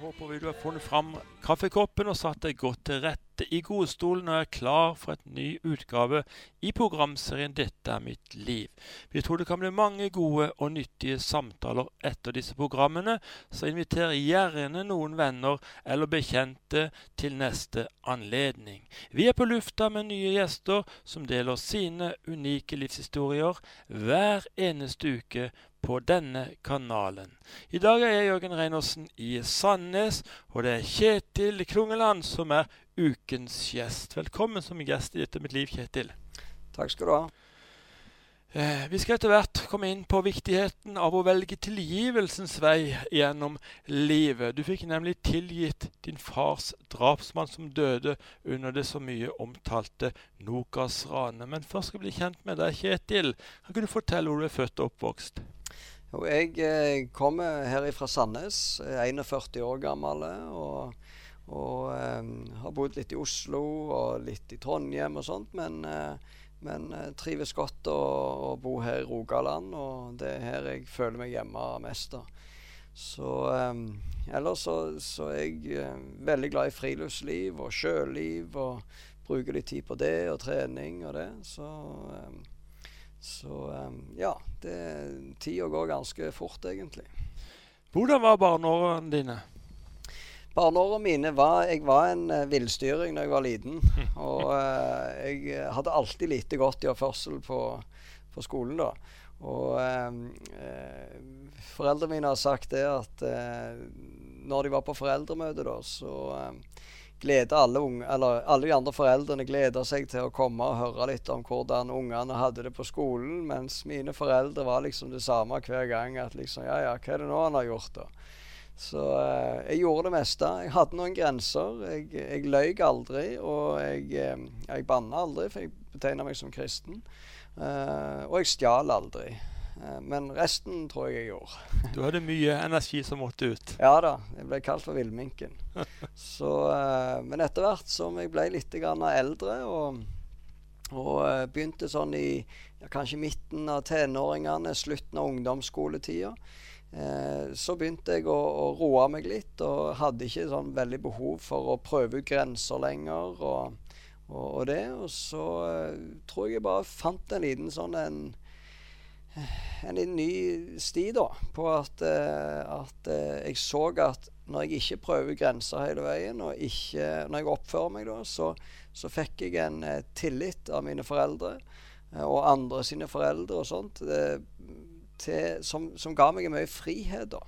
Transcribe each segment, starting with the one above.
håper vi du har funnet fram kaffekoppen og satt deg godt til rette i godstolen og er klar for et ny utgave i programserien 'Dette er mitt liv'. Vi tror det kan bli mange gode og nyttige samtaler etter disse programmene, så inviter gjerne noen venner eller bekjente til neste anledning. Vi er på lufta med nye gjester som deler sine unike livshistorier hver eneste uke på denne kanalen. I dag er jeg Jørgen Reinersen i Sandnes, og det er Kjetil Klungeland som er ukens gjest. Velkommen som gjest i Dette mitt liv, Kjetil. Takk skal du ha. Eh, vi skal etter hvert komme inn på viktigheten av å velge tilgivelsens vei gjennom livet. Du fikk nemlig tilgitt din fars drapsmann som døde under det så mye omtalte Nokas-ranet. Men først skal vi bli kjent med deg, Kjetil. Kan du fortelle hvor du er født og oppvokst? Jo, jeg eh, kommer her fra Sandnes, er 41 år gammel. og, og eh, har bodd litt i Oslo og litt i Trondheim og sånt. Men, eh, men eh, trives godt å, å, bo her i Rogaland, og det er her jeg føler meg hjemme mest. da. Så eh, ellers så, så, er jeg eh, veldig glad i friluftsliv og sjøliv, og bruker litt tid på det og trening og det. Så så ja, tida går ganske fort, egentlig. Hvordan var barneårene dine? Barneårene mine var Jeg var en uh, villstyring da jeg var liten. Og uh, jeg hadde alltid lite godt i oppførsel på, på skolen, da. Og eh, foreldrene mine har sagt det at når de var på foreldremøte, da, så glede alle, unge, eller, alle de andre foreldrene gleda seg til å komme og høre litt om hvordan ungene hadde det på skolen, mens mine foreldre var liksom det samme hver gang. At liksom Ja, ja, hva er det nå han har gjort, da? Så eh, jeg gjorde det meste. Jeg hadde noen grenser. Jeg, jeg løy aldri, og jeg, eh, jeg banna aldri, for jeg betegna meg som kristen. Eh, og jeg stjal aldri. Eh, men resten tror jeg jeg gjorde. Du hadde mye energi som måtte ut? Ja da. Jeg ble kalt for villminken. uh, men etter hvert som jeg ble litt eldre og, og uh, begynte sånn i ja, kanskje midten av tenåringene, slutten av ungdomsskoletida, så begynte jeg å, å, roe meg litt og hadde ikke sånn veldig behov for å prøve ut grenser lenger. og, og, og det. Og så tror jeg jeg bare fant en liten sånn en en liten ny sti da, på at, uh, at uh, jeg så at når jeg ikke prøver grenser hele veien, og ikke, når jeg oppfører meg da, så, så fikk jeg en uh, tillit av mine foreldre og andre sine foreldre og sånt, til, som, som, ga meg mye frihet. da.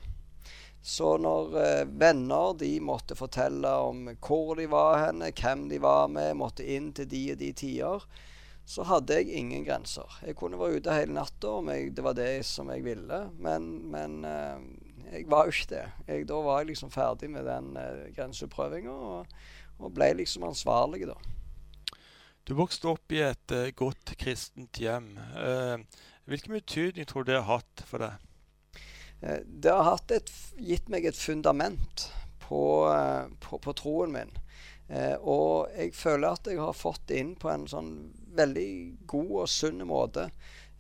Så når venner de måtte fortelle om hvor de var henne, hvem de var med, måtte inn til de og de tider, så hadde jeg ingen grenser. Jeg kunne være ute hele natta om jeg, det var det som jeg ville, men, men uh, jeg var jo ikke det. Jeg, da var jeg liksom ferdig med den uh, grenseprøvinga og, og, ble liksom ansvarlig, da. Du vokste opp i et uh, godt kristent hjem. hvilken betydning tror du det har hatt for deg? det har et, gitt meg et fundament på, på, på troen min. Eh, og jeg føler at jeg har fått det inn på en sånn veldig god og sunn måte.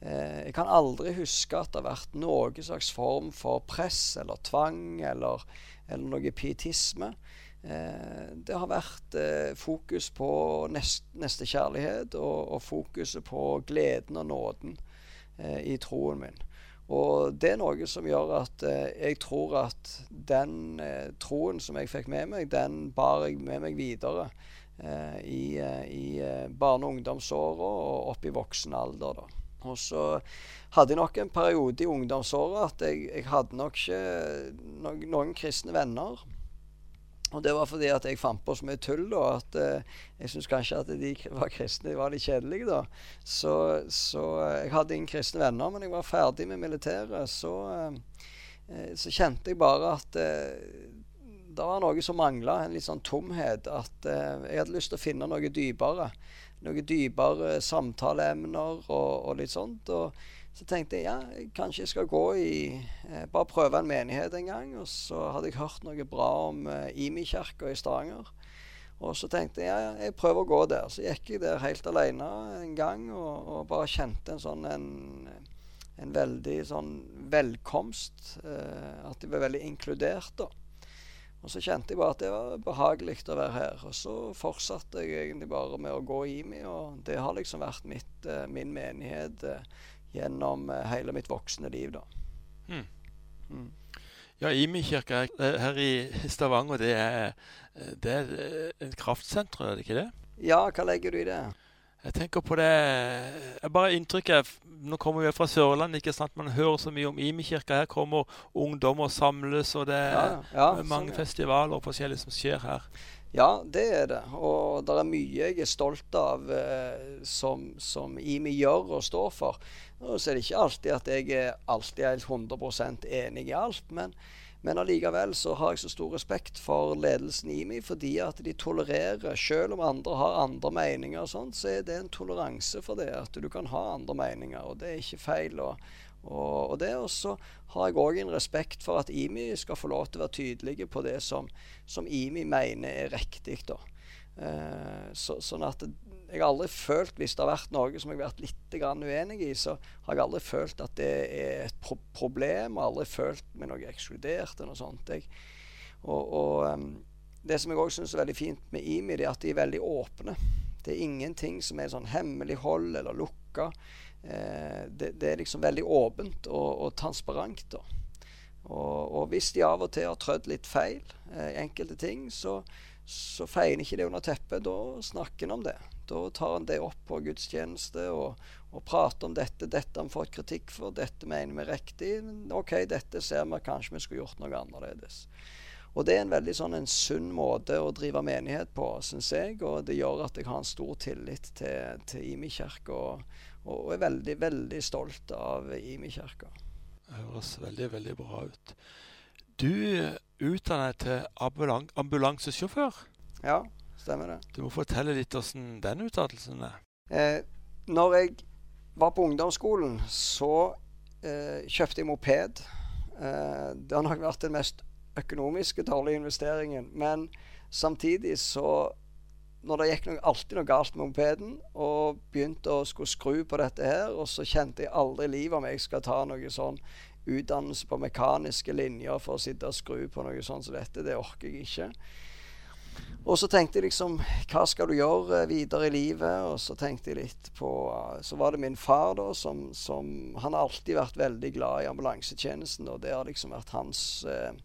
Eh, jeg kan aldri huske at det har vært noen slags form for press eller tvang eller, eller noe pietisme. Eh, det har vært eh, fokus på nest, nestekjærlighet og, og fokuset på gleden og nåden eh, i troen min. Og det er noe som gjør at eh, jeg tror at den eh, troen som jeg fikk med meg, den bar jeg med meg videre i, eh, i eh, barne- og ungdomsåra og opp i voksen alder. da. Og så hadde jeg nok en periode i ungdomsåra at jeg, jeg, hadde nok ikke noen, noen kristne venner. Og det var fordi at jeg fant på så mye tull, da, at eh, jeg syntes kanskje at de var kristne de var litt kjedelige, da. Så, så eh, jeg hadde ingen kristne venner, men jeg var ferdig med militæret. Så, eh, eh så kjente jeg bare at eh, det var noe som mangla, en litt sånn tomhet. At eh, jeg hadde lyst til å finne noe dypere. Noe dypere samtaleemner og, og litt sånt. og så tenkte jeg ja, kanskje jeg skal gå i eh, Bare prøve en menighet en gang. Og så hadde jeg hørt noe bra om eh, Imi-kirka i Stavanger. Og så tenkte jeg ja, jeg prøver å gå der. Så gikk jeg der helt alene en gang og, og bare kjente en sånn en, en veldig sånn velkomst. Eh, at jeg var veldig inkludert, da. Og så kjente jeg bare at det var behagelig å være her. Og så fortsatte jeg egentlig bare med å gå i meg, og det har liksom vært mitt, eh, min menighet eh, gjennom eh, hele mitt voksne liv, da. Mm. Mm. Ja, Imi kirke her i Stavanger, det er, det er et kraftsenter, er det ikke det? Ja, hva legger du i det? Jeg tenker på det jeg Bare inntrykket Nå kommer vi fra Sørlandet, ikke sant? Man hører så mye om Imi-kirka. Her kommer ungdommer og samles, og det er ja, ja, mange sånn, festivaler og forskjellig som skjer her. Ja, det er det. Og det er mye jeg er stolt av eh, som, som IMI gjør og står for. Og så er det ikke alltid at jeg er alltid helt 100% enig i alt. men men allikevel så har jeg så stor respekt for ledelsen i meg, fordi at de tolererer Selv om andre har andre meninger, og sånt, så er det en toleranse for det. At du kan ha andre meninger, og det er ikke feil. Og, og, og det også har jeg òg en respekt for at IMI skal få lov til å være tydelige på det som, som IMI mener er riktig. da. Eh, så, sånn at jeg har aldri følt, hvis det har vært noe som jeg har vært litt uenig i, så har jeg aldri følt at det er et pro problem. Og aldri følt meg noe ekskludert eller noe sånt. Jeg, og, og um, det som jeg òg syns er veldig fint med IMI, det er at de er veldig åpne. Det er ingenting som er sånn hemmelighold eller lukka. Eh, det, det, er liksom veldig åpent og, og transparent. da. Og, og, hvis de av og til har trødd litt feil eh, enkelte ting, så, så feier ikke det under teppet. Da snakker en om det. Da tar en det opp på gudstjeneste og, og prater om dette. 'Dette har vi fått kritikk for. Dette mener vi er riktig. OK, dette ser vi kanskje vi skulle gjort noe annerledes.' Og det er en veldig sånn en sunn måte å drive menighet på, syns jeg. Og det gjør at jeg har en stor tillit til, til Imi kirke, og, og, er veldig, veldig stolt av Imi kirke. Det høres veldig, veldig bra ut. Du utdannet til ambulan ambulansesjåfør. Ja, stemmer det. Du må fortelle litt hvordan den uttalelsen er. Eh, når jeg var på ungdomsskolen, så eh, kjøpte jeg moped. Eh, det har nok vært den mest økonomiske dårlige investeringen. Men samtidig så når det gikk noe, alltid noe galt med mopeden, og begynte å skulle skru på dette her, og så kjente jeg aldri i livet om jeg skal ta noe sånn utdannelse på mekaniske linjer for å sitte og skru på noe sånt som dette. Det orker jeg ikke. Og så tenkte jeg liksom Hva skal du gjøre videre i livet? Og så tenkte jeg litt på Så var det min far, da, som, som Han har alltid vært veldig glad i ambulansetjenesten, og det har liksom vært hans eh,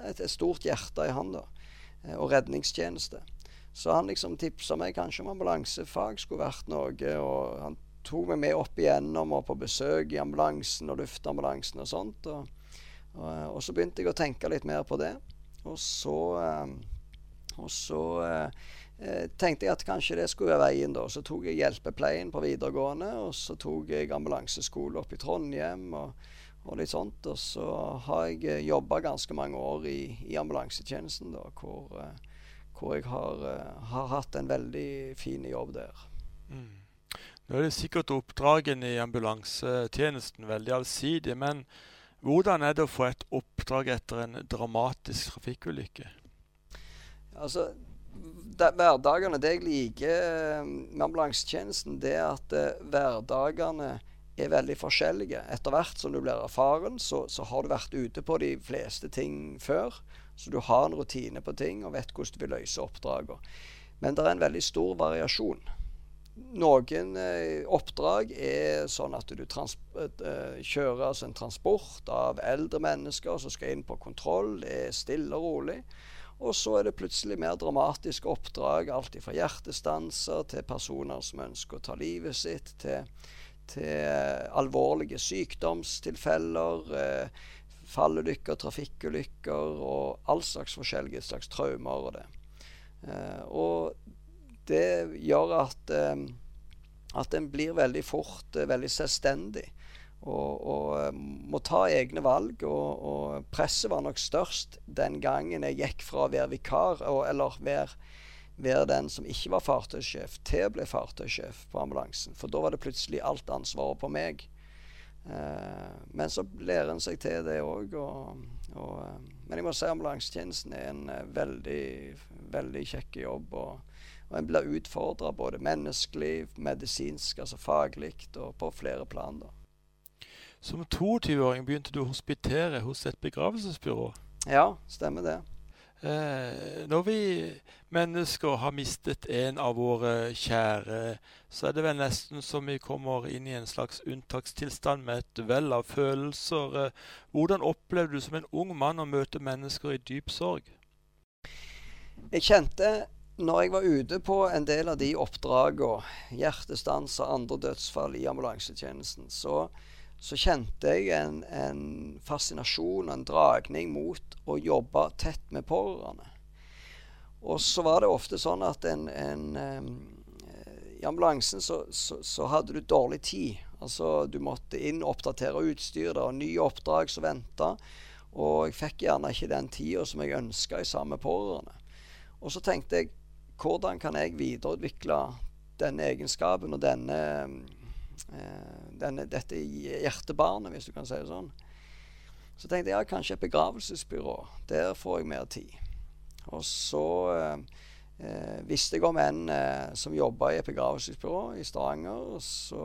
et, et, stort hjerte i han, da. Eh, og redningstjeneste. Så han liksom tipsa meg kanskje om ambulansefag skulle vært noe. Og han tok meg med opp igjennom og på besøk i ambulansen og luftambulansen og sånt. Og, og, og, så begynte jeg å tenke litt mer på det. Og så, eh, og så eh, eh, tenkte jeg at kanskje det skulle være veien, da. Så tok jeg hjelpepleien på videregående, og så tok jeg ambulanseskole opp i Trondheim. og og litt sånt. Og så har jeg jobba ganske mange år i, i ambulansetjenesten, da, hvor, hvor jeg har, har, hatt en veldig fin jobb der. Mm. Nå er det sikkert oppdragene i ambulansetjenesten veldig allsidige, men hvordan er det å få et oppdrag etter en dramatisk trafikkulykke? Altså, hverdagene, det jeg liker eh, med ambulansetjenesten, det er at uh, hverdagene er veldig forskjellige. Etter hvert som du blir erfaren, så, så, har du vært ute på de fleste ting før. Så du har en rutine på ting og vet hvordan du vil løse oppdragene. Men det er en veldig stor variasjon. Noen eh, oppdrag er sånn at du eh, kjører altså en transport av eldre mennesker som skal inn på kontroll. Det er stille og rolig. Og så er det plutselig mer dramatiske oppdrag. Alt fra hjertestanser til personer som ønsker å ta livet sitt, til, til eh, alvorlige sykdomstilfeller. Eh, fallulykker, trafikkulykker og all slags forskjellige slags traumer og det. Eh, og det gjør at, eh, at en blir veldig fort eh, veldig selvstendig. Og, og, eh, må ta egne valg. Og, og, presset var nok størst den gangen jeg gikk fra å være vikar, og, eller være, være, den som ikke var fartøysjef, til å bli fartøysjef på ambulansen. For da var det plutselig alt ansvaret på meg. Eh, men så lærer en seg til det òg. men jeg må si ambulansetjenesten er en veldig, veldig kjekk jobb. og og en blir utfordra både menneskelig, medisinsk, altså faglig, og på flere plan. da. Som 22-åring begynte du å hospitere hos et begravelsesbyrå. Ja, stemmer det. Eh, når vi mennesker har mistet en av våre kjære, så er det vel nesten som vi kommer inn i en slags unntakstilstand med et vell av følelser. Eh, hvordan opplevde du som en ung mann å møte mennesker i dyp sorg? Jeg kjente når jeg var ute på en del av de oppdragene, hjertestans og andre dødsfall i ambulansetjenesten, så, så kjente jeg en, en fascinasjon, en dragning mot å jobbe tett med pårørende. Og så var det ofte sånn at en, en, i ambulansen så, så, så, hadde du dårlig tid. Altså Du måtte inn oppdatere utstyr. Det var nye oppdrag som venta. Og jeg fikk gjerne ikke den tida som jeg ønska i samme pårørende. Og så tenkte jeg hvordan kan jeg videreutvikle denne egenskapen og denne, eh, denne, dette hjertebarnet, hvis du kan si det sånn. Så tenkte jeg ja, kanskje et begravelsesbyrå. Der får jeg mer tid. Og så eh, eh, visste jeg om en eh, som jobba i et begravelsesbyrå i Stavanger. Så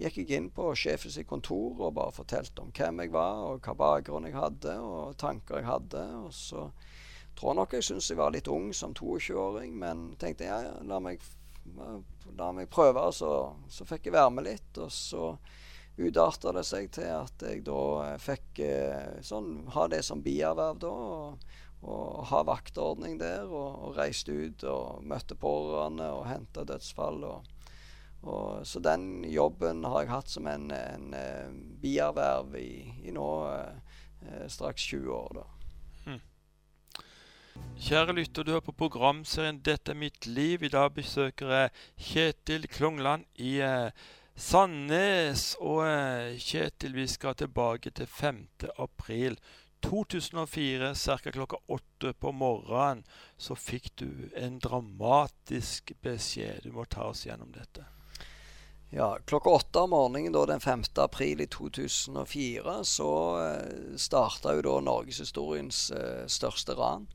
gikk jeg inn på sjefens kontor og bare fortalte om hvem jeg var, og hva bakgrunn jeg hadde, og tanker jeg hadde. Og så tror nok jeg syntes jeg var litt ung som 22-åring, men tenkte ja, ja, la meg, la meg prøve. Så, så fikk jeg være med litt, og så utarta det seg til at jeg da eh, fikk eh, sånn, ha det som bierverv da. Og, og ha vaktordning der, og, og reiste ut og møtte pårørende og henta dødsfall. Og, og, så den jobben har jeg hatt som en, en, eh, bierverv i, i nå straks 20 år. da. Kjære lytter, du hører på programserien 'Dette er mitt liv'. I dag besøker jeg Kjetil Klungland i eh, Sandnes. Og eh, Kjetil, vi skal tilbake til 5. april 2004, ca. klokka åtte på morgenen. Så fikk du en dramatisk beskjed. Du må ta oss gjennom dette. Ja, klokka åtte om morgenen da, den 5. april i 2004 så eh, starta jo norgeshistoriens eh, største ran.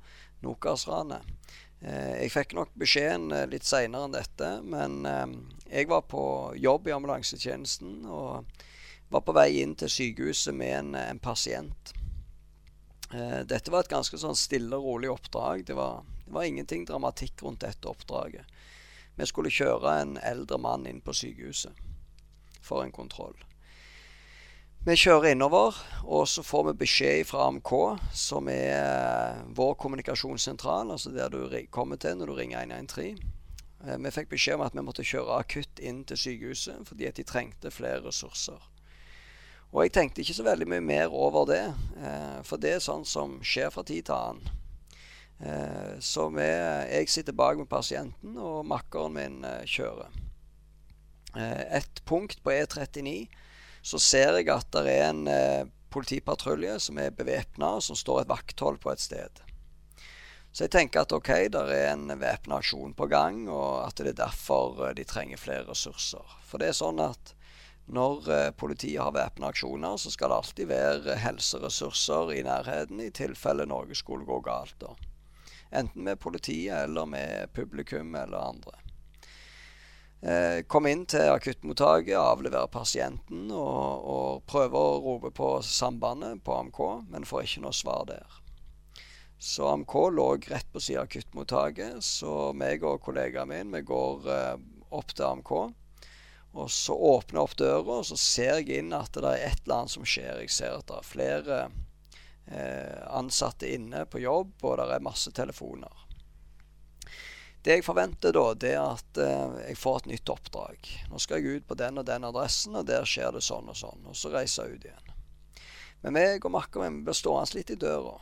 Nokas-ranet. Eh, jeg fikk nok beskjeden eh, litt seinere enn dette, men eh, jeg var på jobb i ambulansetjenesten og var på vei inn til sykehuset med en, en pasient. Dette var et ganske sånn stille og rolig oppdrag. Det var, det var ingenting dramatikk rundt dette oppdraget. Vi skulle kjøre en eldre mann inn på sykehuset for en kontroll. Vi kjører innover, og så får vi beskjed fra AMK, som er eh, vår kommunikasjonssentral, altså der du kommer til når du ringer 113. Eh, vi fikk beskjed om at vi måtte kjøre akutt inn til sykehuset fordi at de trengte flere ressurser. Og jeg tenkte ikke så veldig mye mer over det, eh, for det er sånn som skjer fra tid til annen. Så vi, jeg sitter bak med pasienten, og makkeren min kjører. Et punkt på E39 så ser jeg at det er en eh, politipatrulje som er bevæpna, som står et vakthold på et sted. Så jeg tenker at ok, det er en væpna aksjon på gang, og at det er derfor eh, de trenger flere ressurser. For det er sånn at når eh, politiet har væpna aksjoner, så skal det alltid være helseressurser i nærheten i tilfelle noe skulle gå galt. da. Enten med politiet eller med publikum eller andre. Eh, kom inn til akuttmottaket, avlevere pasienten og, og prøve å rope på sambandet på AMK, men får ikke noe svar der. Så AMK lå rett på siden av akuttmottaket, så meg og kollegaen min vi går eh, opp til AMK. Og så åpner jeg opp døra, og så ser jeg inn at det er et eller annet som skjer. Jeg ser at det er flere eh, ansatte inne på jobb, og det er masse telefoner. Det jeg forventer da, det er at eh, jeg får et nytt oppdrag. Nå skal jeg ut på den og den adressen, og der skjer det sånn og sånn. Og så reiser jeg ut igjen. Men meg og makkeren min blir stående litt i døra.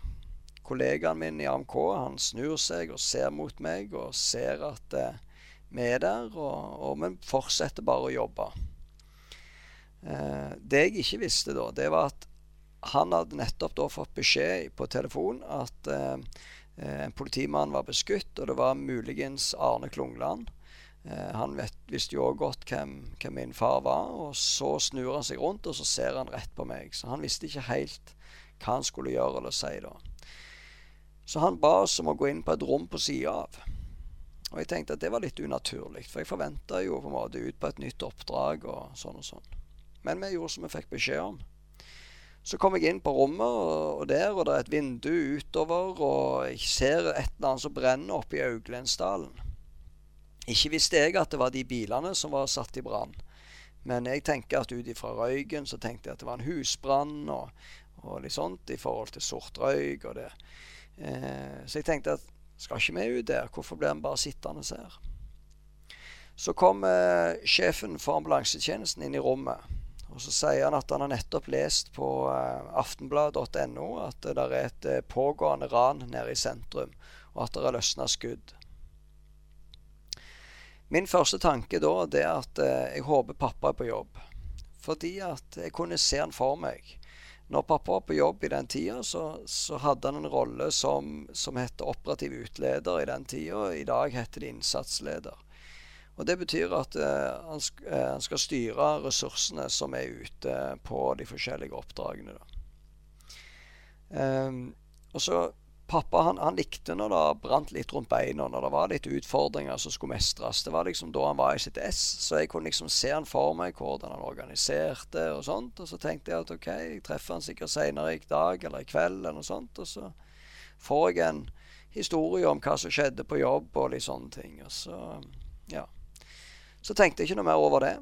Kollegaen min i AMK han snur seg og ser mot meg og ser at eh, vi er der, og, og vi fortsetter bare å jobbe. Eh, det jeg ikke visste da, det var at han hadde nettopp da fått beskjed på telefon at eh, en politimann var beskutt, og det var muligens Arne Klungland. Eh, han vet, visste jo òg godt hvem, hvem, min far var. Og så snur han seg rundt, og så ser han rett på meg. Så han visste ikke helt hva han skulle gjøre eller si da. Så han ba oss om å gå inn på et rom på sida av. Og jeg tenkte at det var litt unaturlig, for jeg forventa jo på en måte ut på et nytt oppdrag og sånn og sånn. Men vi gjorde som vi fikk beskjed om. Så kom jeg inn på rommet, og, der og det er et vindu utover, og jeg ser et eller annet som brenner oppe i Auglensdalen. Ikke visste jeg at det var de bilene som var satt i brann. Men jeg tenker at ut ifra røyken så tenkte jeg at det var en husbrann og, og litt sånt i forhold til sort røyk og det. Eh, så jeg tenkte at skal ikke vi ut der? Hvorfor blir vi bare sittende her? Så kom eh, sjefen for ambulansetjenesten inn i rommet. Og så sier han at han har nettopp lest på eh, aftenblad.no at det er et eh, pågående ran nede i sentrum, og at det er løsna skudd. Min første tanke da det er at eh, jeg håper pappa er på jobb. Fordi at jeg kunne se han for meg. Når pappa var på jobb i den tida, så, så hadde han en rolle som, som het operativ utleder i den tida. I dag heter det innsatsleder. Og Det betyr at eh, eh, han, skal styre ressursene som er ute på de forskjellige oppdragene. Um, og så Pappa han, han, likte når det brant litt rundt beina, når det var litt utfordringer som skulle mestres. Det var liksom da han var i sitt ess, så jeg kunne liksom se han for meg, hvordan han organiserte og sånt. Og så tenkte jeg at OK, jeg treffer han sikkert seinere i dag eller i kveld eller noe sånt. Og så får jeg en historie om hva som skjedde på jobb og litt sånne ting. Og så, ja. Så tenkte jeg ikke noe mer over det.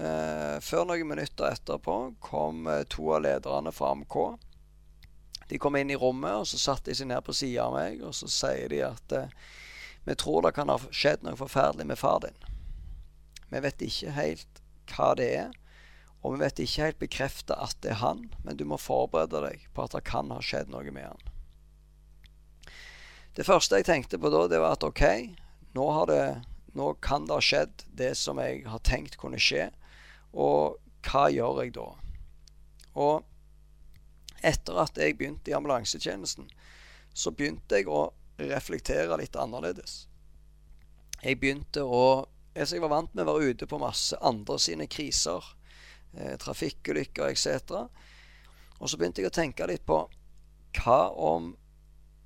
Eh, før noen minutter etterpå kom eh, to av lederne fra AMK de kom inn i rommet, og så satte de seg ned på sida av meg, og så sier de at eh, vi tror det kan ha skjedd noe forferdelig med far din. Vi vet ikke helt hva det er, og vi vet ikke helt bekrefta at det er han, men du må forberede deg på at det kan ha skjedd noe med han. Det første jeg tenkte på da, det var at OK, nå, har det, nå kan det ha skjedd det som jeg har tenkt kunne skje, og hva gjør jeg da? Og etter at jeg begynte i ambulansetjenesten, så begynte jeg å reflektere litt annerledes. Jeg begynte å altså Jeg var vant med å være ute på masse andre sine kriser, eh, trafikkulykker etc. Og så begynte jeg å tenke litt på hva om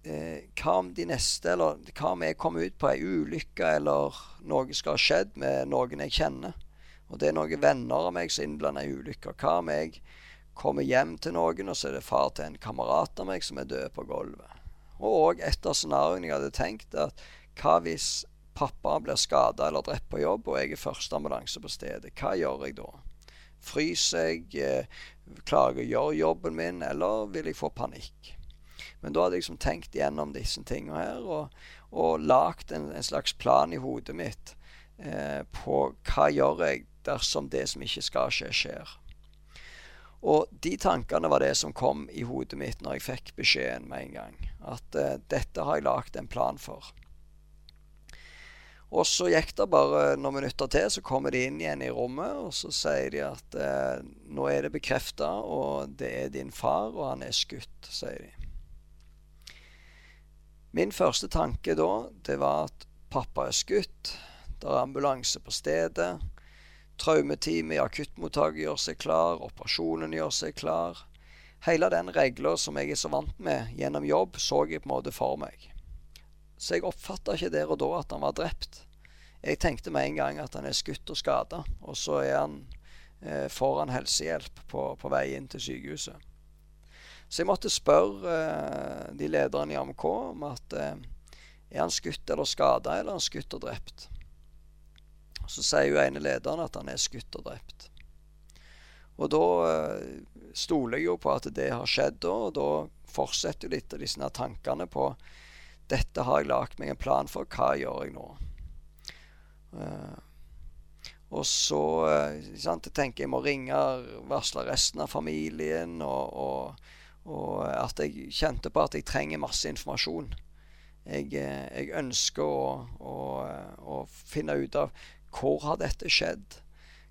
hva om de neste, eller hva om jeg kommer ut på ei ulykke, eller noe skal ha skjedd med noen jeg kjenner, og det er noen venner av meg som er innblanda i ulykker. Hva om jeg kommer hjem til noen, og så er det far til en kamerat av meg som er død på gulvet. Og et av scenarioene jeg hadde tenkt, at hva hvis pappa blir skada eller drept på jobb, og jeg er første ambulanse på stedet? Hva gjør jeg da? Fryser jeg? Eh, klarer jeg å gjøre jobben min, eller vil jeg få panikk? Men da hadde jeg liksom tenkt gjennom disse tingene her, og, og lagd en, en, slags plan i hodet mitt eh, på hva gjør jeg dersom det som ikke skal skje, skjer. Og de tankene var det som kom i hodet mitt når jeg fikk beskjeden med en gang. At eh, dette har jeg lagd en plan for. Og så gikk det bare noen minutter til, så kommer de inn igjen i rommet, og så sier de at eh, nå er det bekrefta, og det er din far, og han er skutt, sier de. Min første tanke da, det var at pappa er skutt. Det er ambulanse på stedet. Traumeteamet i akuttmottaket gjør seg klar, operasjonen gjør seg klar. Hele den regla som jeg er så vant med gjennom jobb, så jeg på en måte for meg. Så jeg oppfatta ikke der og da at han var drept. Jeg tenkte med en gang at han er skutt og skada, og så er han eh, foran helsehjelp på, på, vei inn til sykehuset. Så jeg måtte spørre eh, de lederne i AMK om at eh, er han skutt eller skada, eller er han skutt og drept. Så sier jo ene lederen at han er skutt og drept. Og da eh, stoler jeg jo på at det har skjedd, og da fortsetter jo litt av disse tankene på dette har jeg lagd meg en plan for, hva gjør jeg nå? Og så sant, jeg tenker jeg må ringe varsle resten av familien, og, og, og, at jeg kjente på at jeg trenger masse informasjon. Jeg, jeg ønsker å, å, å, finne ut av hvor har dette skjedd?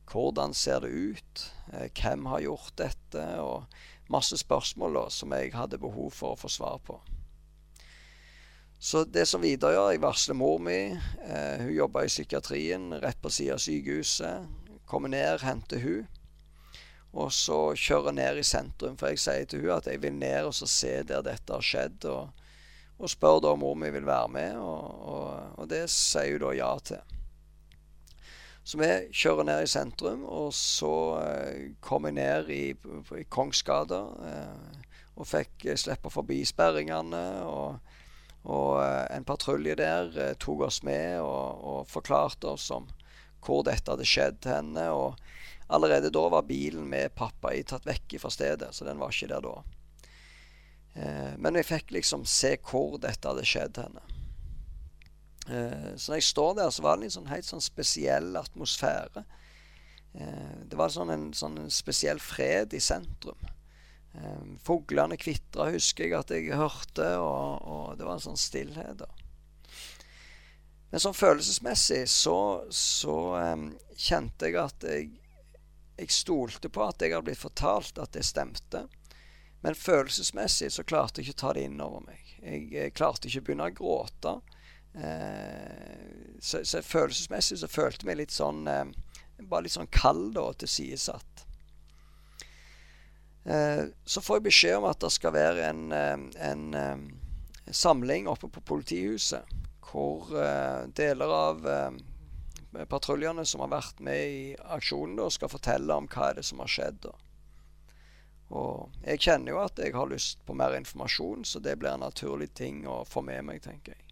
Hvordan ser det ut? Eh, hvem har gjort dette? Og masse spørsmål da, som jeg hadde behov for å få svar på. Så det som videre gjør, jeg varsler mor mi. Eh, hun jobber i psykiatrien rett på siden av sykehuset. Kommer ned, henter hun. Og så kjører ned i sentrum, for jeg sier til hun at jeg vil ned og så se der dette har skjedd. Og, og spør da om mor mi vil være med, og, og, og det sier hun da ja til. Så vi kjører ned i sentrum, og så eh, kom jeg ned i, i Kongsgata. Eh, og fikk eh, slippe forbi sperringene. Og, og eh, en patrulje der eh, tok oss med og, og, forklarte oss om hvor dette hadde skjedd til henne. Og allerede da var bilen med pappa i tatt vekk fra stedet, så den var ikke der da. Eh, men jeg fikk liksom se hvor dette hadde skjedd henne. Eh, så når jeg står der, så var det en sånn helt sånn spesiell atmosfære. Eh, det var sånn en sånn spesiell fred i sentrum. Fuglene kvitra, husker jeg at jeg hørte, og, og, det var en sånn stillhet. da. Men sånn følelsesmessig så, så um, kjente jeg at jeg, jeg stolte på at jeg hadde blitt fortalt at det stemte. Men følelsesmessig så klarte jeg ikke å ta det inn over meg. Jeg, jeg klarte ikke å begynne å gråte. Eh, så, så, følelsesmessig så følte jeg meg litt sånn eh, Bare litt sånn kald og tilsidesatt. Eh, så får jeg beskjed om at det skal være en, en samling oppe på politihuset. Hvor deler av patruljene som har vært med i aksjonen, da, skal fortelle om hva er det som har skjedd. Da. Og jeg kjenner jo at jeg har lyst på mer informasjon, så det blir en naturlig ting å få med meg, tenker jeg.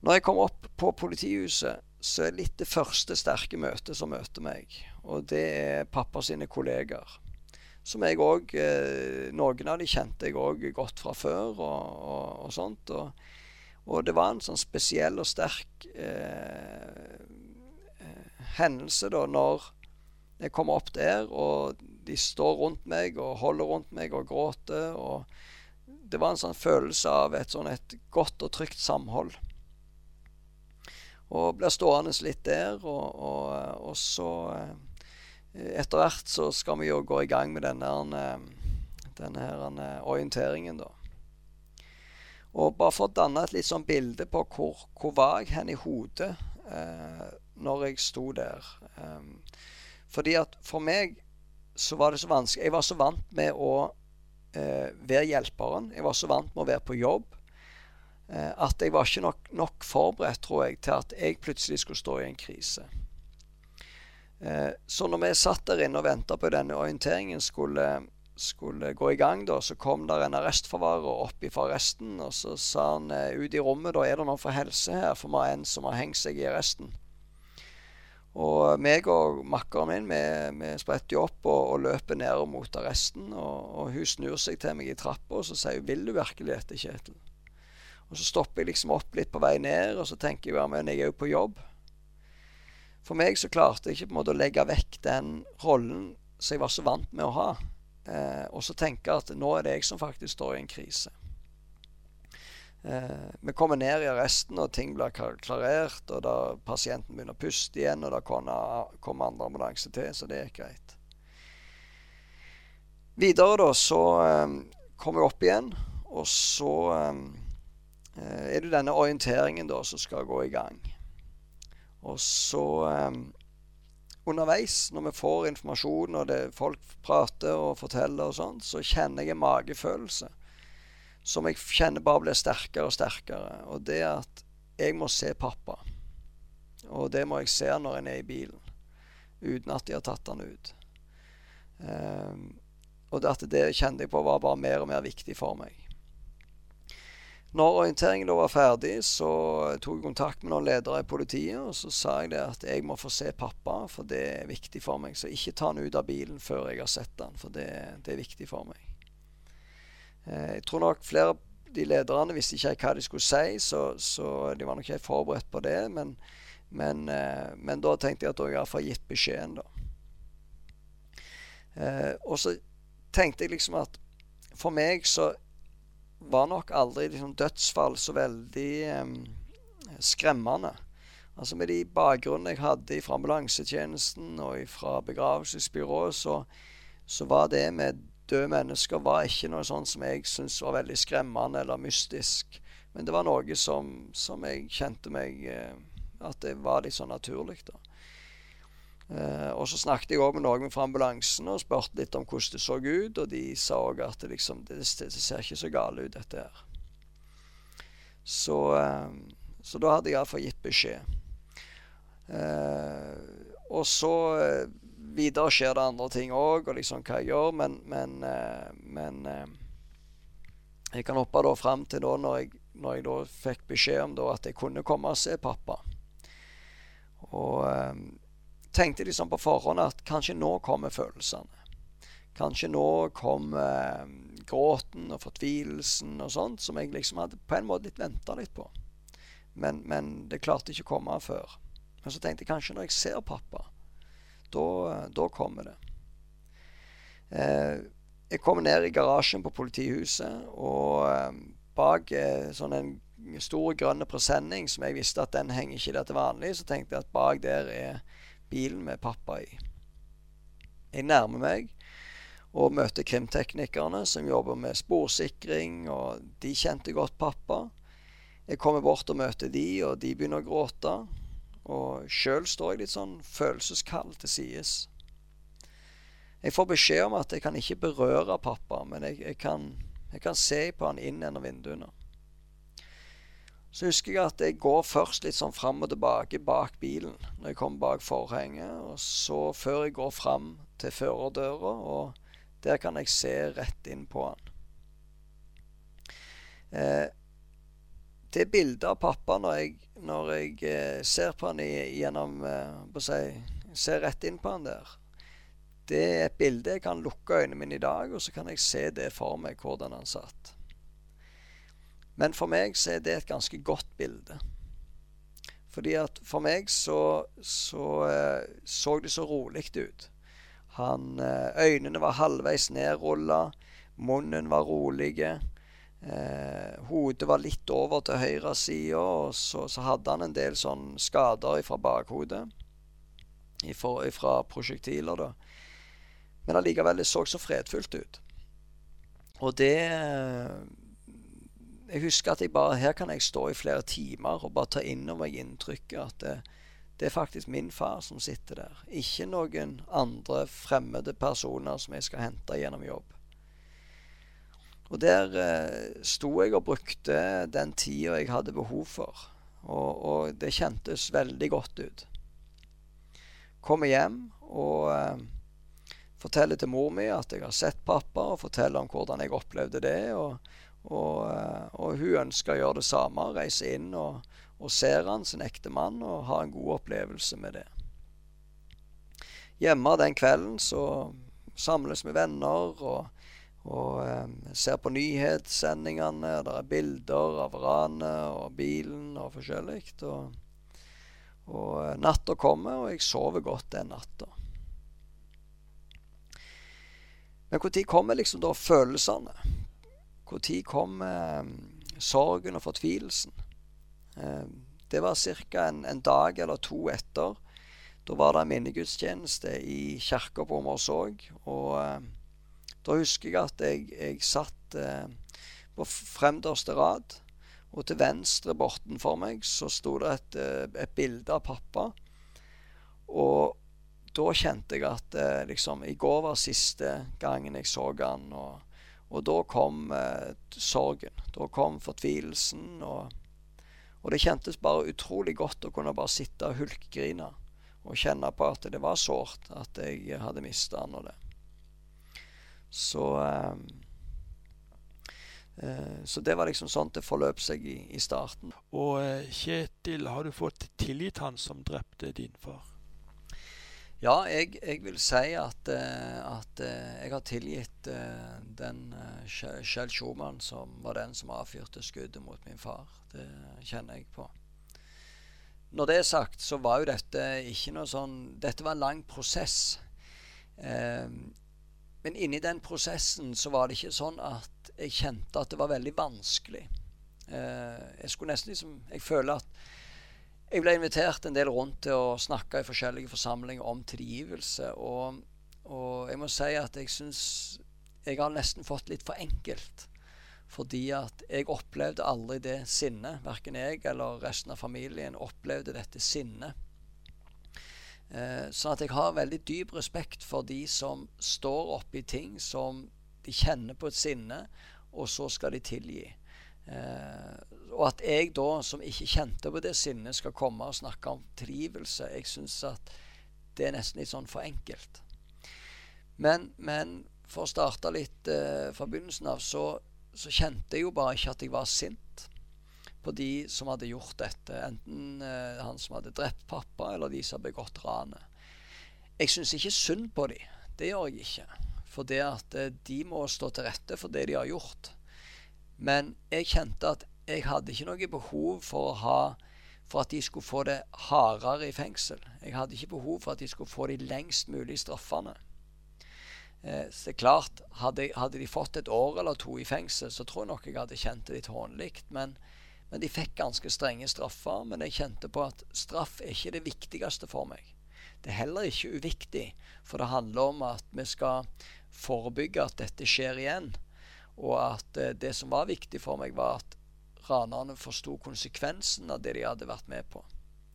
Når jeg kommer opp på politihuset, så er litt det første sterke møtet som møter meg. Og det er pappa sine kollegaer. Som jeg òg eh, Noen av de kjente jeg òg godt fra før og, og, og sånt. Og, og, det var en sånn spesiell og sterk eh, eh, hendelse da når jeg kommer opp der, og de står rundt meg og holder rundt meg og gråter. Og det var en sånn følelse av et sånn et godt og trygt samhold. Og blir stående litt der. Og, og, og, så eh, Etter hvert så skal vi jo gå i gang med denne, eh, denne eh, orienteringen, da. Og bare for å danne et litt sånn bilde på hvor, hvor var jeg hen i hodet eh, når jeg sto der. Um, fordi at for meg så var det så vanskelig Jeg var så vant med å eh, være hjelperen. Jeg var så vant med å være på jobb. Eh, at jeg var ikke nok, nok, forberedt, tror jeg, til at jeg plutselig skulle stå i en krise. Eh, så når vi satt der inne og venta på denne orienteringen skulle, skulle, gå i gang, da, så kom der en arrestforvarer opp fra arresten, og så sa han eh, ut i rommet da er det noen for helse her, for vi har en som har hengt seg i arresten. Og meg og makkeren min vi, vi spretter jo opp og, og, løper ned mot arresten. Og, og hun snur seg til meg i trappa og så sier hun, 'Vil du virkelig dette, Kjetil?' Og så stopper jeg liksom opp litt på vei ned, og så tenker jeg men jeg er jo på jobb. For meg så klarte jeg ikke på en måte å legge vekk den rollen som jeg var så vant med å ha. Eh, og så tenke at nå er det jeg som faktisk står i en krise. Eh, vi kommer ned i arresten, og ting blir klarert. Og da pasienten begynner å puste igjen, og da kommer andre ambulanse til, så det gikk greit. Videre da så eh, kom jeg opp igjen, og så eh, Eh, er det denne orienteringen da som skal gå i gang. Og så um, underveis, når vi får informasjon, og det, folk prater og forteller og sånn, så kjenner jeg en magefølelse som jeg kjenner bare blir sterkere og sterkere. Og det at jeg må se pappa. Og det må jeg se når en er i bilen, uten at de har tatt han ut. Um, og at det kjente jeg på var bare mer og mer viktig for meg. Når orienteringen da var ferdig, så tok jeg kontakt med noen ledere i politiet. Og så sa jeg det at jeg må få se pappa, for det er viktig for meg. Så ikke ta han ut av bilen før jeg har sett han, for det, det er viktig for meg. Eh, jeg tror nok flere av de lederne visste ikke hva de skulle si, så, så de var nok ikke forberedt på det. Men, men, eh, men da tenkte jeg at jeg iallfall gitt beskjeden, da. Eh, og så tenkte jeg liksom at for meg så var nok aldri liksom, dødsfall så veldig um, skremmende. Altså Med de bakgrunnene jeg hadde fra ambulansetjenesten og fra begravelsesbyrået, så, så, var det med døde mennesker var ikke noe sånt som jeg syntes var veldig skremmende eller mystisk. Men det var noe som, som jeg kjente meg eh, At det var litt sånn naturlig. da. Uh, og så snakket jeg òg med noen fra ambulansen og spurte litt om hvordan det så ut. Og de sa òg at det, liksom, det, det, ser ikke så galt ut, dette her. Så, eh, så da hadde jeg iallfall gitt beskjed. Eh, og så eh, videre skjer det andre ting òg, og liksom hva jeg gjør, men, men, eh, men eh, jeg kan hoppe da fram til da når jeg, når jeg da fikk beskjed om da at jeg kunne komme og se pappa. Og tenkte liksom på forhånd at kanskje nå kommer følelsene. Kanskje nå kom eh, gråten og fortvilelsen og sånt, som jeg liksom hadde på en måte litt venta litt på. Men, men, det klarte ikke å komme før. Men så tenkte jeg kanskje når jeg ser pappa, da kommer det. Eh, jeg kom ned i garasjen på politihuset, og eh, bak sånn en stor grønn presenning som jeg visste at den henger ikke der til vanlig, så tenkte jeg at bak der er bilen med pappa i. Jeg nærmer meg og møter krimteknikerne som jobber med sporsikring, og de kjente godt pappa. Jeg kommer bort og møter de, og de begynner å gråte. Og sjøl står jeg litt sånn følelseskald til sides. Jeg får beskjed om at jeg kan ikke berøre pappa, men jeg, jeg, kan, jeg kan, se på han inn gjennom vinduene. Så husker jeg at jeg går først litt sånn fram og tilbake bak bilen når jeg kommer bak forhenget, og så før jeg går fram til førerdøra, og der kan jeg se rett inn på han. Eh, det bildet av pappa når jeg, når jeg eh, ser på han gjennom eh, si, Ser rett inn på han der. Det er et bilde jeg kan lukke øynene mine i dag, og så kan jeg se det for meg, hvordan han satt. Men for meg så er det et ganske godt bilde. Fordi at for meg så så, eh, så det så rolig ut. Han, eh, øynene var halvveis nedrulla, munnen var rolige. Eh, hodet var litt over til høyresida, og så, så, hadde han en del sånn skader fra bakhodet. Fra prosjektiler, da. Men allikevel, det så så fredfullt ut. Og det Jeg husker at jeg bare Her kan jeg stå i flere timer og bare ta inn meg inntrykket at det, det er faktisk min far som sitter der. Ikke noen andre fremmede personer som jeg skal hente gjennom jobb. Og der eh, sto jeg og brukte den tida jeg hadde behov for. Og, og, det kjentes veldig godt ut. Kommer hjem og eh, forteller til mor mi at jeg har sett pappa, og forteller om hvordan jeg opplevde det. Og, og, eh, og hun ønsker å gjøre det samme, reise inn og, og ser han, sin ektemann, og ha en god opplevelse med det. Hjemme den kvelden så samles vi venner. og og eh, ser på nyhetssendingene. Der er bilder av ranet og bilen og forskjellig. Og, og eh, natta kommer, og jeg sover godt den natta. Men når kommer liksom da følelsene? Når kom eh, sorgen og fortvilelsen? Eh, det var ca. En, en, dag eller to etter. Da var det en minnegudstjeneste i kirka på Åmorsåg. Og eh, da husker jeg at jeg, jeg satt eh, på fremderste rad. Og til venstre bortenfor meg så sto det et, eh, et bilde av pappa. Og da kjente jeg at eh, liksom I går var siste gangen jeg så han. Og, og da kom eh, sorgen. Da kom fortvilelsen. Og, og det kjentes bare utrolig godt å kunne bare sitte og hulkgrine Og kjenne på at det var sårt at jeg hadde mista han og det. Så ehm, eh, så det var liksom sånn det forløp seg i, i starten. Og eh, Kjetil, har du fått tilgitt han som drepte din far? Ja, jeg, jeg vil si at, uh, at uh, jeg har tilgitt uh, den Kjell Schumann som var den som avfyrte skuddet mot min far. Det kjenner jeg på. Når det er sagt, så var jo dette ikke noe sånn Dette var en lang prosess. Eh, men inni den prosessen så var det ikke sånn at jeg kjente at det var veldig vanskelig. Eh, jeg skulle nesten liksom Jeg føler at jeg ble invitert en del rundt til å snakke i forskjellige forsamlinger om tilgivelse. Og, og jeg må si at jeg syns jeg har nesten fått litt for enkelt. Fordi at jeg opplevde aldri det sinnet. Verken jeg eller resten av familien opplevde dette sinnet Eh, sånn at jeg har veldig dyp respekt for de som står oppi ting som de kjenner på et sinne, og så skal de tilgi. Eh, og at jeg da, som ikke kjente på det sinnet, skal komme og snakke om trivelse Jeg syns at det er nesten litt sånn for enkelt. Men, men for å starte litt eh, fra begynnelsen av, så, så, kjente jeg jo bare ikke at jeg var sint på de som hadde gjort dette. Enten eh, han som hadde drept pappa, eller de som hadde begått ranet. Jeg syns ikke synd på de. Det gjør jeg ikke. For det at eh, de må stå til rette for det de har gjort. Men jeg kjente at jeg hadde ikke noe behov for å ha for at de skulle få det hardere i fengsel. Jeg hadde ikke behov for at de skulle få de lengst mulig straffene. Eh, så klart, hadde, hadde, de fått et år eller to i fengsel, så tror jeg nok jeg hadde kjent det litt hånlig. Men, men, de fikk ganske strenge straffer. Men jeg kjente på at straff er ikke det viktigste for meg. Det er heller ikke uviktig, for det handler om at vi skal forebygge at dette skjer igjen. Og at eh, det som var viktig for meg, var at ranerne forsto konsekvensen av det de hadde vært med på.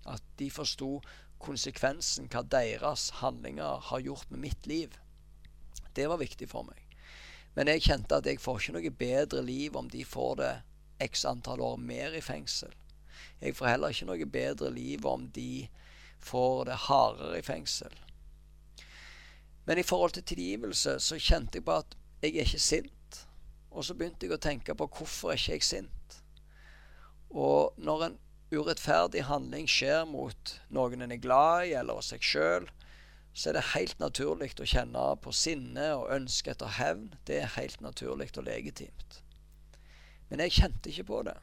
At de forsto konsekvensen, hva deres handlinger har gjort med mitt liv. Det var viktig for meg. Men jeg kjente at jeg får ikke noe bedre liv om de får det x antall år mer i fengsel. Jeg får heller ikke noe bedre liv om de får det hardere i fengsel. Men i forhold til tilgivelse så kjente jeg på at jeg er ikke sint. Og så begynte jeg å tenke på hvorfor er ikke jeg sint. Og når en urettferdig handling skjer mot noen en er glad i, eller seg sjøl, så er det helt naturlig å kjenne på sinne og ønske etter hevn. Det er helt naturlig og legitimt. Men jeg kjente ikke på det.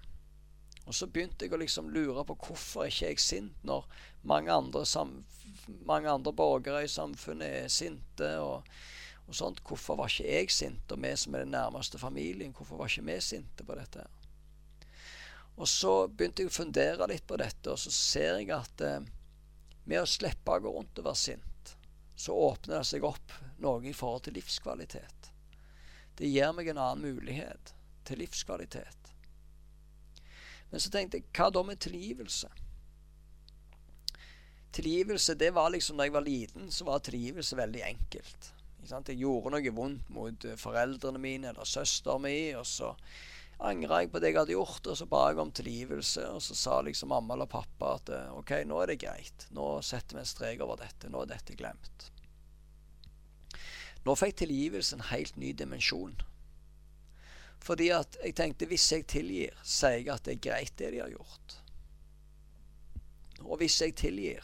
Og så begynte jeg å liksom lure på hvorfor ikke jeg er sint når mange andre, mange andre borgere i samfunnet er sinte. og, og sånt. Hvorfor var ikke jeg sint, og vi som er den nærmeste familien, hvorfor var ikke vi sinte på dette? Og så begynte jeg å fundere litt på dette, og så ser jeg at eh, med å slippe å gå rundt og være sint, så åpner det seg opp noe i forhold til livskvalitet. Det gir meg en annen mulighet til livskvalitet. Men så tenkte jeg, hva da med tilgivelse? Tilgivelse, det var liksom Da jeg var liten, så var tilgivelse veldig enkelt. Jeg gjorde noe vondt mot foreldrene mine eller søsteren min, og så angra jeg på det jeg hadde gjort, og så ba jeg om tilgivelse. Og så sa liksom mamma eller pappa at eh, OK, nå er det greit. Nå setter vi en strek over dette. Nå er dette glemt. Nå fikk tilgivelse en helt ny dimensjon. Fordi at jeg tenkte hvis jeg tilgir, sier jeg at det er greit, det de har gjort. Og hvis jeg tilgir,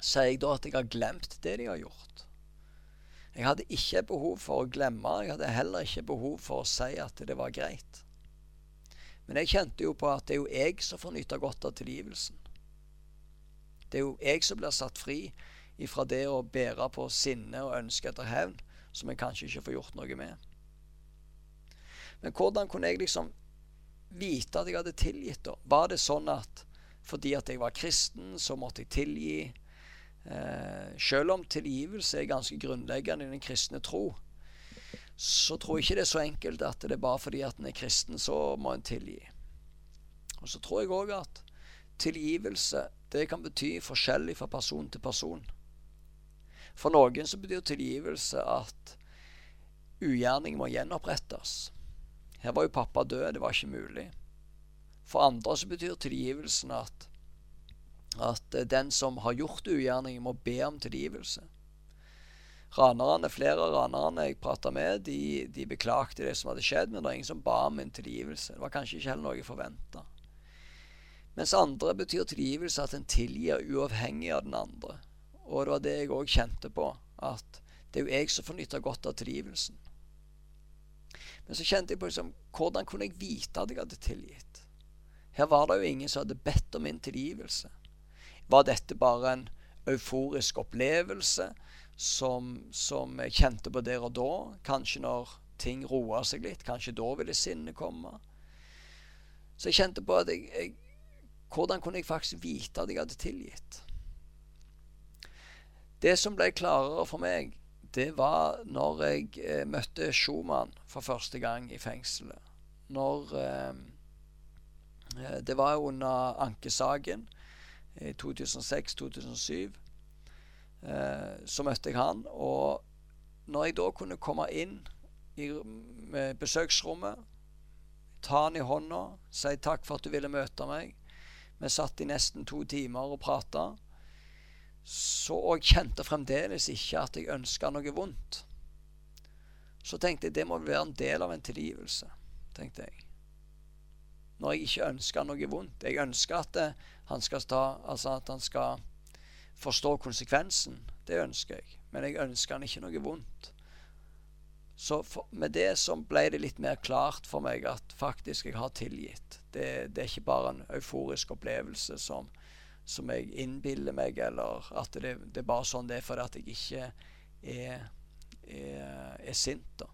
sier jeg da at jeg har glemt det de har gjort. Jeg hadde ikke behov for å glemme, jeg hadde heller ikke behov for å si at det var greit. Men jeg kjente jo på at det er jo jeg som får nyte godt av tilgivelsen. Det er jo jeg som blir satt fri ifra det å bære på sinne og ønske etter hevn, som jeg kanskje ikke får gjort noe med. Men hvordan kunne jeg liksom vite at jeg hadde tilgitt, da? Var det sånn at fordi at jeg var kristen, så måtte jeg tilgi? Eh, selv om tilgivelse er ganske grunnleggende i den kristne tro, så tror jeg ikke det er så enkelt at det er bare fordi at en er kristen, så må en tilgi. Og så tror jeg òg at tilgivelse det kan bety forskjellig fra person til person. For noen så betyr tilgivelse at ugjerning må gjenopprettes. Her var jo pappa død, det var ikke mulig. For andre så betyr tilgivelsen at at eh, den som har gjort ugjerning, må be om tilgivelse. Ranerne, Flere av ranerne jeg prata med, de, de beklagte det som hadde skjedd, men det var ingen som ba om en tilgivelse. Det var kanskje ikke heller noe jeg forventa. Mens andre betyr tilgivelse at en tilgir uavhengig av den andre. Og det var det jeg òg kjente på, at det er jo jeg som får nytte godt av tilgivelsen. Men så kjente jeg på liksom, hvordan kunne jeg vite at jeg hadde tilgitt? Her var det jo ingen som hadde bedt om min tilgivelse. Var dette bare en euforisk opplevelse som, som jeg kjente på der og da? Kanskje når ting roa seg litt? Kanskje da ville sinnet komme? Så jeg kjente på at jeg, jeg Hvordan kunne jeg faktisk vite at jeg hadde tilgitt? Det som ble klarere for meg, det var når jeg eh, møtte Schumann for første gang i fengselet. Når eh, eh Det var under ankesaken i 2006-2007. Eh, så møtte jeg han. Og når jeg da kunne komme inn i besøksrommet ta han i hånda, si takk for at du ville møte meg. Vi satt i nesten to timer og prata. Så og jeg kjente fremdeles ikke at jeg ønska noe vondt. Så tenkte jeg det må være en del av en tilgivelse. tenkte jeg. Når jeg ikke ønsker noe vondt. Jeg ønsker at, det, han skal ta, altså at han skal forstå konsekvensen. Det ønsker jeg. Men jeg ønsker han ikke noe vondt. Så for, med det så ble det litt mer klart for meg at faktisk jeg har tilgitt. Det, det er ikke bare en euforisk opplevelse som, som jeg innbiller meg, eller at det, det, er bare sånn det er fordi at jeg ikke er, er, er sint. da.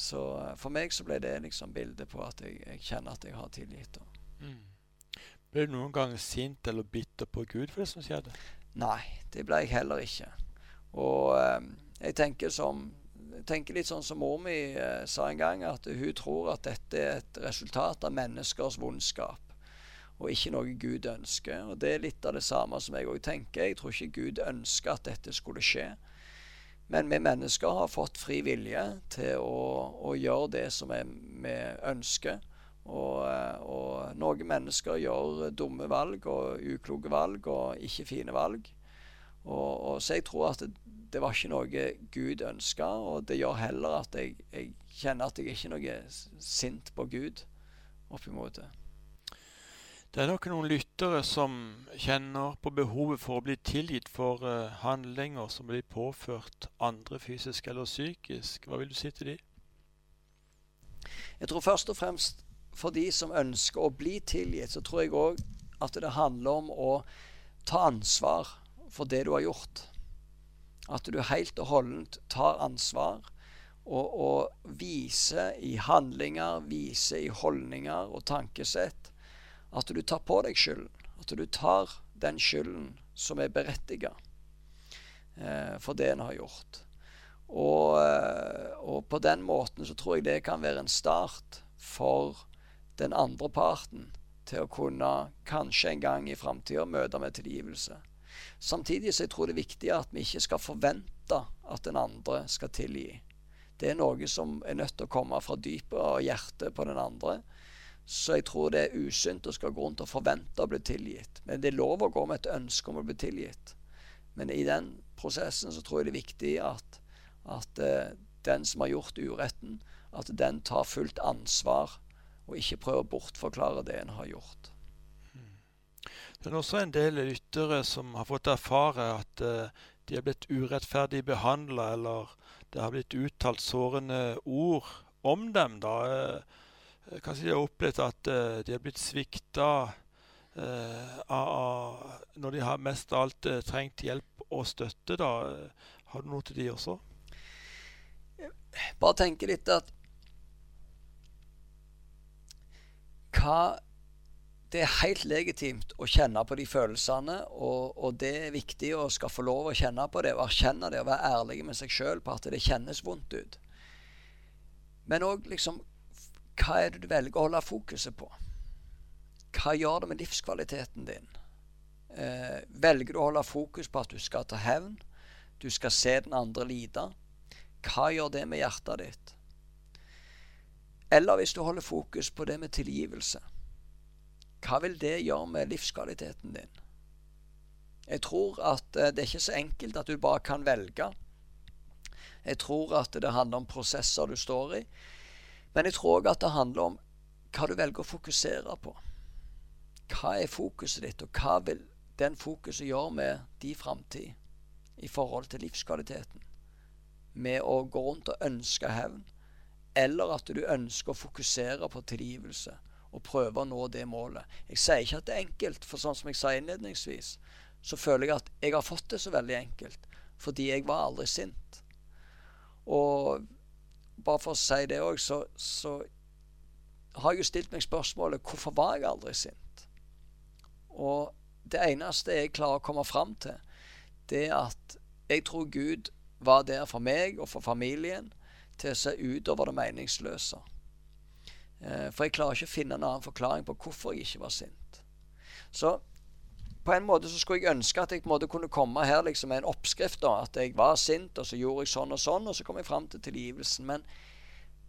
Så eh, for meg så ble det liksom bildet på at jeg, jeg kjenner at jeg har tilgitt. Mm. Ble du noen gang sint eller bitter på Gud for det som skjedde? Nei, det ble jeg heller ikke. Og eh, jeg tenker som tenker litt sånn som mor mi eh, sa en gang, at hun tror at dette er et resultat av menneskers vondskap. Og ikke noe Gud ønsker. Og Det er litt av det samme som jeg òg tenker. Jeg tror ikke Gud ønsker at dette skulle skje. Men vi mennesker har fått fri vilje til å, å gjøre det som vi ønsker. Og, og, noen mennesker gjør dumme valg og ukloke valg og ikke fine valg. Og, og Så jeg tror at det, det var ikke noe Gud ønska, og det gjør heller at jeg, jeg, kjenner at jeg ikke er noe sint på Gud oppimot det. Det er nok noen lyttere som kjenner på behovet for å bli tilgitt for uh, handlinger som blir påført andre fysisk eller psykisk. Hva vil du si til de? Jeg tror først og fremst for de som ønsker å bli tilgitt, så tror jeg òg at det handler om å ta ansvar for det du har gjort. At du helt og holdent tar ansvar og, og viser i handlinger, viser i holdninger og tankesett at du tar på deg skylden. At du tar den skylden som er berettiga eh, for det en har gjort. Og, eh, og, på den måten så tror jeg det kan være en start for den andre parten til å kunne kanskje en gang i framtida møte med tilgivelse. Samtidig så jeg tror det er viktig at vi ikke skal forvente at den andre skal tilgi. Det er noe som er nødt til å komme fra dypet av hjertet på den andre. Så jeg tror det er usunt å skal gå rundt og forvente å bli tilgitt. Men det er lov å gå med et ønske om å bli tilgitt. Men i den prosessen så tror jeg det er viktig at, at uh, den som har gjort uretten, at den tar fullt ansvar, og ikke prøver å bortforklare det en har gjort. Det er også en del lyttere som har fått erfare at uh, de er blitt urettferdig behandla, eller det har blitt uttalt sårende ord om dem. da. Uh, kanskje de har opplevd at uh, de har blitt svikta når de har mest av alt trengt hjelp og støtte. da. Har du noe til de også? Bare tenke litt at Hva det er helt legitimt å kjenne på de følelsene, og, og, det er viktig å skal få lov å kjenne på det og erkjenne det og være ærlig med seg sjøl på at det kjennes vondt ut. Men òg liksom Hva er det du velger å holde fokuset på? Hva gjør det med livskvaliteten din? Eh, velger du å holde fokus på at du skal ta hevn? Du skal se den andre lide? Hva gjør det med hjertet ditt? Eller hvis du holder fokus på det med tilgivelse? hva vil det gjøre med livskvaliteten din? Jeg tror at eh, det er ikke så enkelt at du bare kan velge. Jeg tror at det handler om prosesser du står i. Men jeg tror òg at det handler om hva du velger å fokusere på. Hva er fokuset ditt, og hva vil den fokuset gjøre med din framtid i forhold til livskvaliteten? Med å gå rundt og ønske hevn, eller at du ønsker å fokusere på tilgivelse og prøve å nå det målet. Jeg sier ikke at det er enkelt, for sånn som jeg sa innledningsvis, så føler jeg at jeg har fått det så veldig enkelt fordi jeg var aldri sint. Og bare for å si det òg, så, så, har jeg jo stilt meg spørsmålet hvorfor var jeg aldri sint? Og det eneste jeg klarer å komme fram til, det er at jeg tror Gud var der for meg og for familien til å se utover det meningsløse. Eh, for jeg klarer ikke å finne en annen forklaring på hvorfor jeg ikke var sint. Så på en måte så skulle jeg ønske at jeg på en måte kunne komme her liksom med en oppskrift. da, At jeg var sint, og så gjorde jeg sånn og sånn, og så kom jeg fram til tilgivelsen. Men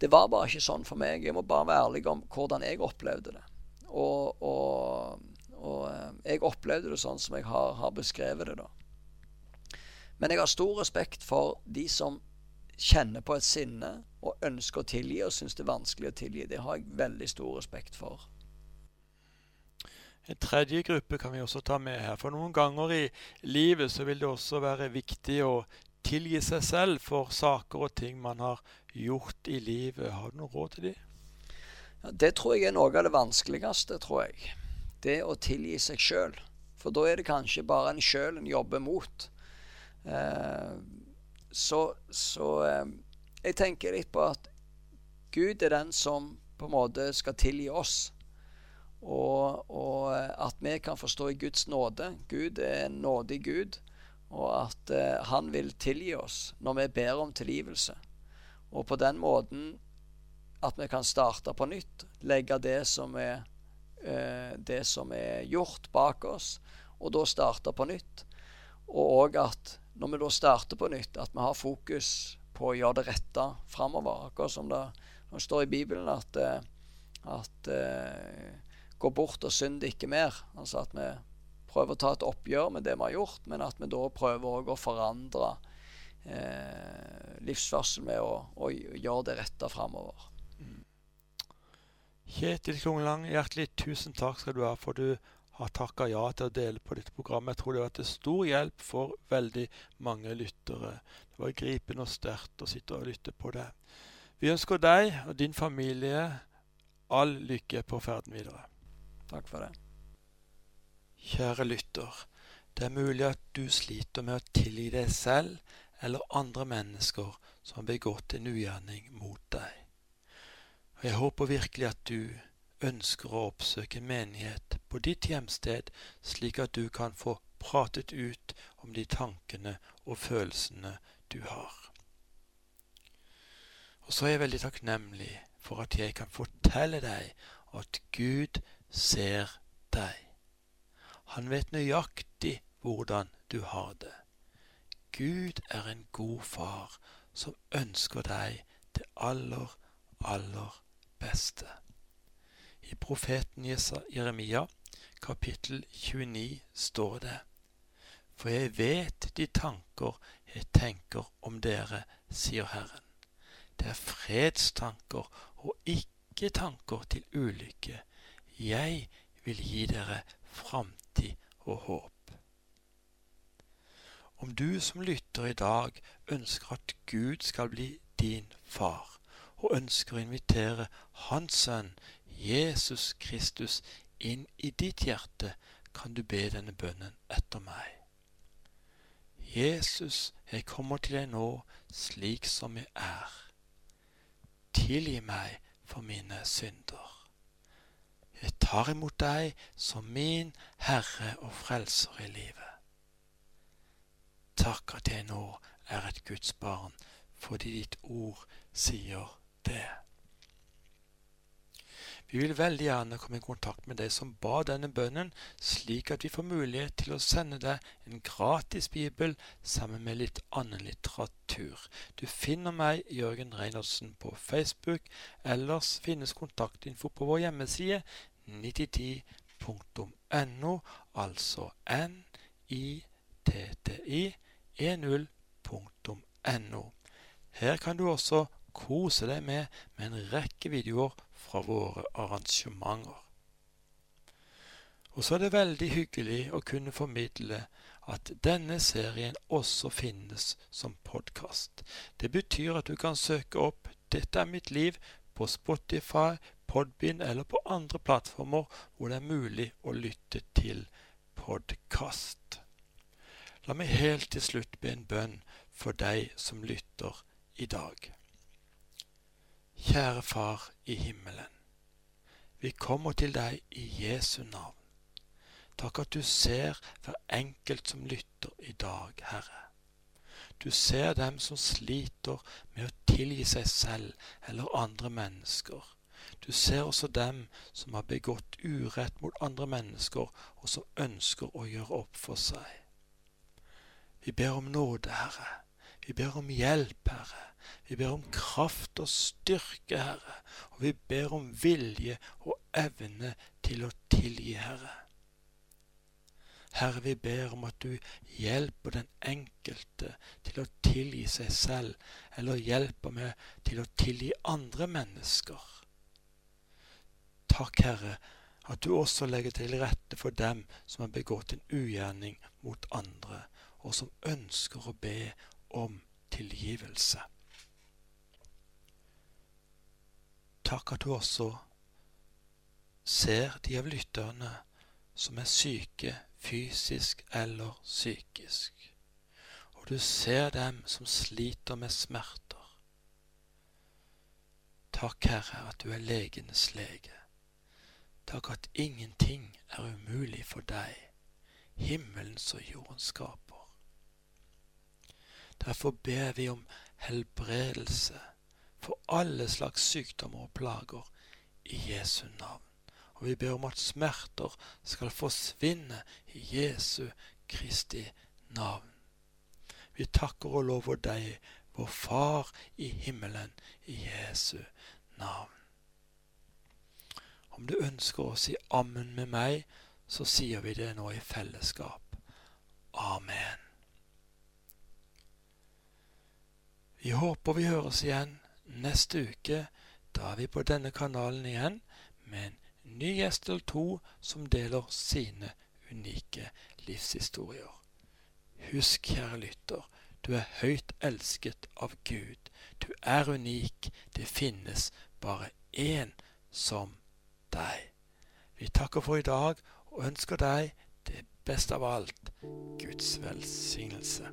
det var bare ikke sånn for meg. Jeg må bare være ærlig om hvordan jeg opplevde det. Og, og, og eh, jeg opplevde det sånn som jeg har, har, beskrevet det, da. Men jeg har stor respekt for de som kjenner på et sinne og ønsker å tilgi og syns det er vanskelig å tilgi. Det har jeg veldig stor respekt for. En tredje gruppe kan vi også ta med her. For noen ganger i livet så vil det også være viktig å tilgi seg selv for saker og ting man har gjort i livet. Har du noe råd til dem? Ja, det tror jeg er noe av det vanskeligste, tror jeg. Det å tilgi seg sjøl. For da er det kanskje bare en sjøl en jobber mot. Eh, så, så eh, jeg tenker litt på at Gud er den som på en måte skal tilgi oss. Og, og eh, at vi kan forstå Guds nåde. Gud er en nådig Gud. Og at eh, han vil tilgi oss når vi ber om tilgivelse. Og på den måten at vi kan starte på nytt. Legge det som er, eh, det som er gjort, bak oss, og da starte på nytt. Og òg at når vi da starter på nytt, at vi har fokus på å gjøre det rette framover. Akkurat som det, det, står i Bibelen at, at at Gå bort og synde ikke mer. Altså at vi prøver å ta et oppgjør med det vi har gjort, men at vi da prøver å forandre eh, livsførsel med å, å, gjøre det rette framover. Mm. Kjetil Klunglang, hjertelig tusen takk skal du ha for du har takka ja til å dele på dette programmet. Jeg tror det har vært til stor hjelp for veldig mange lyttere. Det var gripende og sterkt å sitte og lytte på det. Vi ønsker deg og din familie all lykke på ferden videre. Takk for det. Kjære lytter. Det er mulig at du sliter med å tilgi deg selv eller andre mennesker som har begått en ugjerning mot deg. Og Jeg håper virkelig at du ønsker å oppsøke menighet på ditt hjemsted, slik at du kan få pratet ut om de tankene og følelsene du har. Og så er jeg veldig takknemlig for at jeg kan fortelle deg at Gud ser deg. Han vet nøyaktig hvordan du har det. Gud er en god far som ønsker deg det aller, aller beste. I profeten Jeremia kapittel 29 står det:" For jeg vet de tanker jeg tenker om dere, sier Herren. Det er fredstanker og ikke tanker til ulykke. Jeg vil gi dere framtid og håp. Om du som lytter i dag ønsker at Gud skal bli din far, og ønsker å invitere Hans sønn Jesus Kristus inn i ditt hjerte, kan du be denne bønnen etter meg. Jesus, jeg kommer til deg nå slik som jeg er. Tilgi meg for mine synder. Jeg tar imot deg som min Herre og Frelser i livet. Takk at jeg nå er et Guds barn, fordi ditt ord sier det. Vi vil veldig gjerne komme i kontakt med deg som ba denne bønnen, slik at vi får mulighet til å sende deg en gratis bibel sammen med litt annen litteratur. Du finner meg, Jørgen Reinholdsen, på Facebook. Ellers finnes kontaktinfo på vår hjemmeside 9010.no, altså nitti10.no. Her kan du også kose deg med, med en rekke videoer fra våre arrangementer. Og så er det veldig hyggelig å kunne formidle at denne serien også finnes som podkast. Det betyr at du kan søke opp 'Dette er mitt liv' på Spotify, Podbean eller på andre plattformer hvor det er mulig å lytte til podkast. La meg helt til slutt be en bønn for deg som lytter i dag. Kjære Far i himmelen. Vi kommer til deg i Jesu navn. Takk at du ser hver enkelt som lytter i dag, Herre. Du ser dem som sliter med å tilgi seg selv eller andre mennesker. Du ser også dem som har begått urett mot andre mennesker, og som ønsker å gjøre opp for seg. Vi ber om nåde, Herre. Vi ber om hjelp, Herre. Vi ber om kraft og styrke, Herre. Og vi ber om vilje og evne til å tilgi, Herre. Herre, vi ber om at du hjelper den enkelte til å tilgi seg selv, eller hjelper meg til å tilgi andre mennesker. Takk, Herre, at du også legger til rette for dem som har begått en ugjerning mot andre, og som ønsker å be om tilgivelse. Takk at du også ser de av lytterne som er syke fysisk eller psykisk. Og du ser dem som sliter med smerter. Takk, Herre, at du er legenes lege. Takk at ingenting er umulig for deg, himmelens og jordens skaper. Derfor ber vi om helbredelse for alle slags sykdommer og plager i Jesu navn og vi ber om at smerter skal forsvinne i Jesu Kristi navn. Vi takker og lover deg, vår Far i himmelen, i Jesu navn. Om du ønsker å si ammen med meg, så sier vi det nå i fellesskap. Amen. Vi håper vi høres igjen neste uke. Da er vi på denne kanalen igjen med en ny gjest eller to som deler sine unike livshistorier. Husk, kjære lytter, du er høyt elsket av Gud. Du er unik. Det finnes bare én som deg. Vi takker for i dag og ønsker deg det beste av alt Guds velsignelse.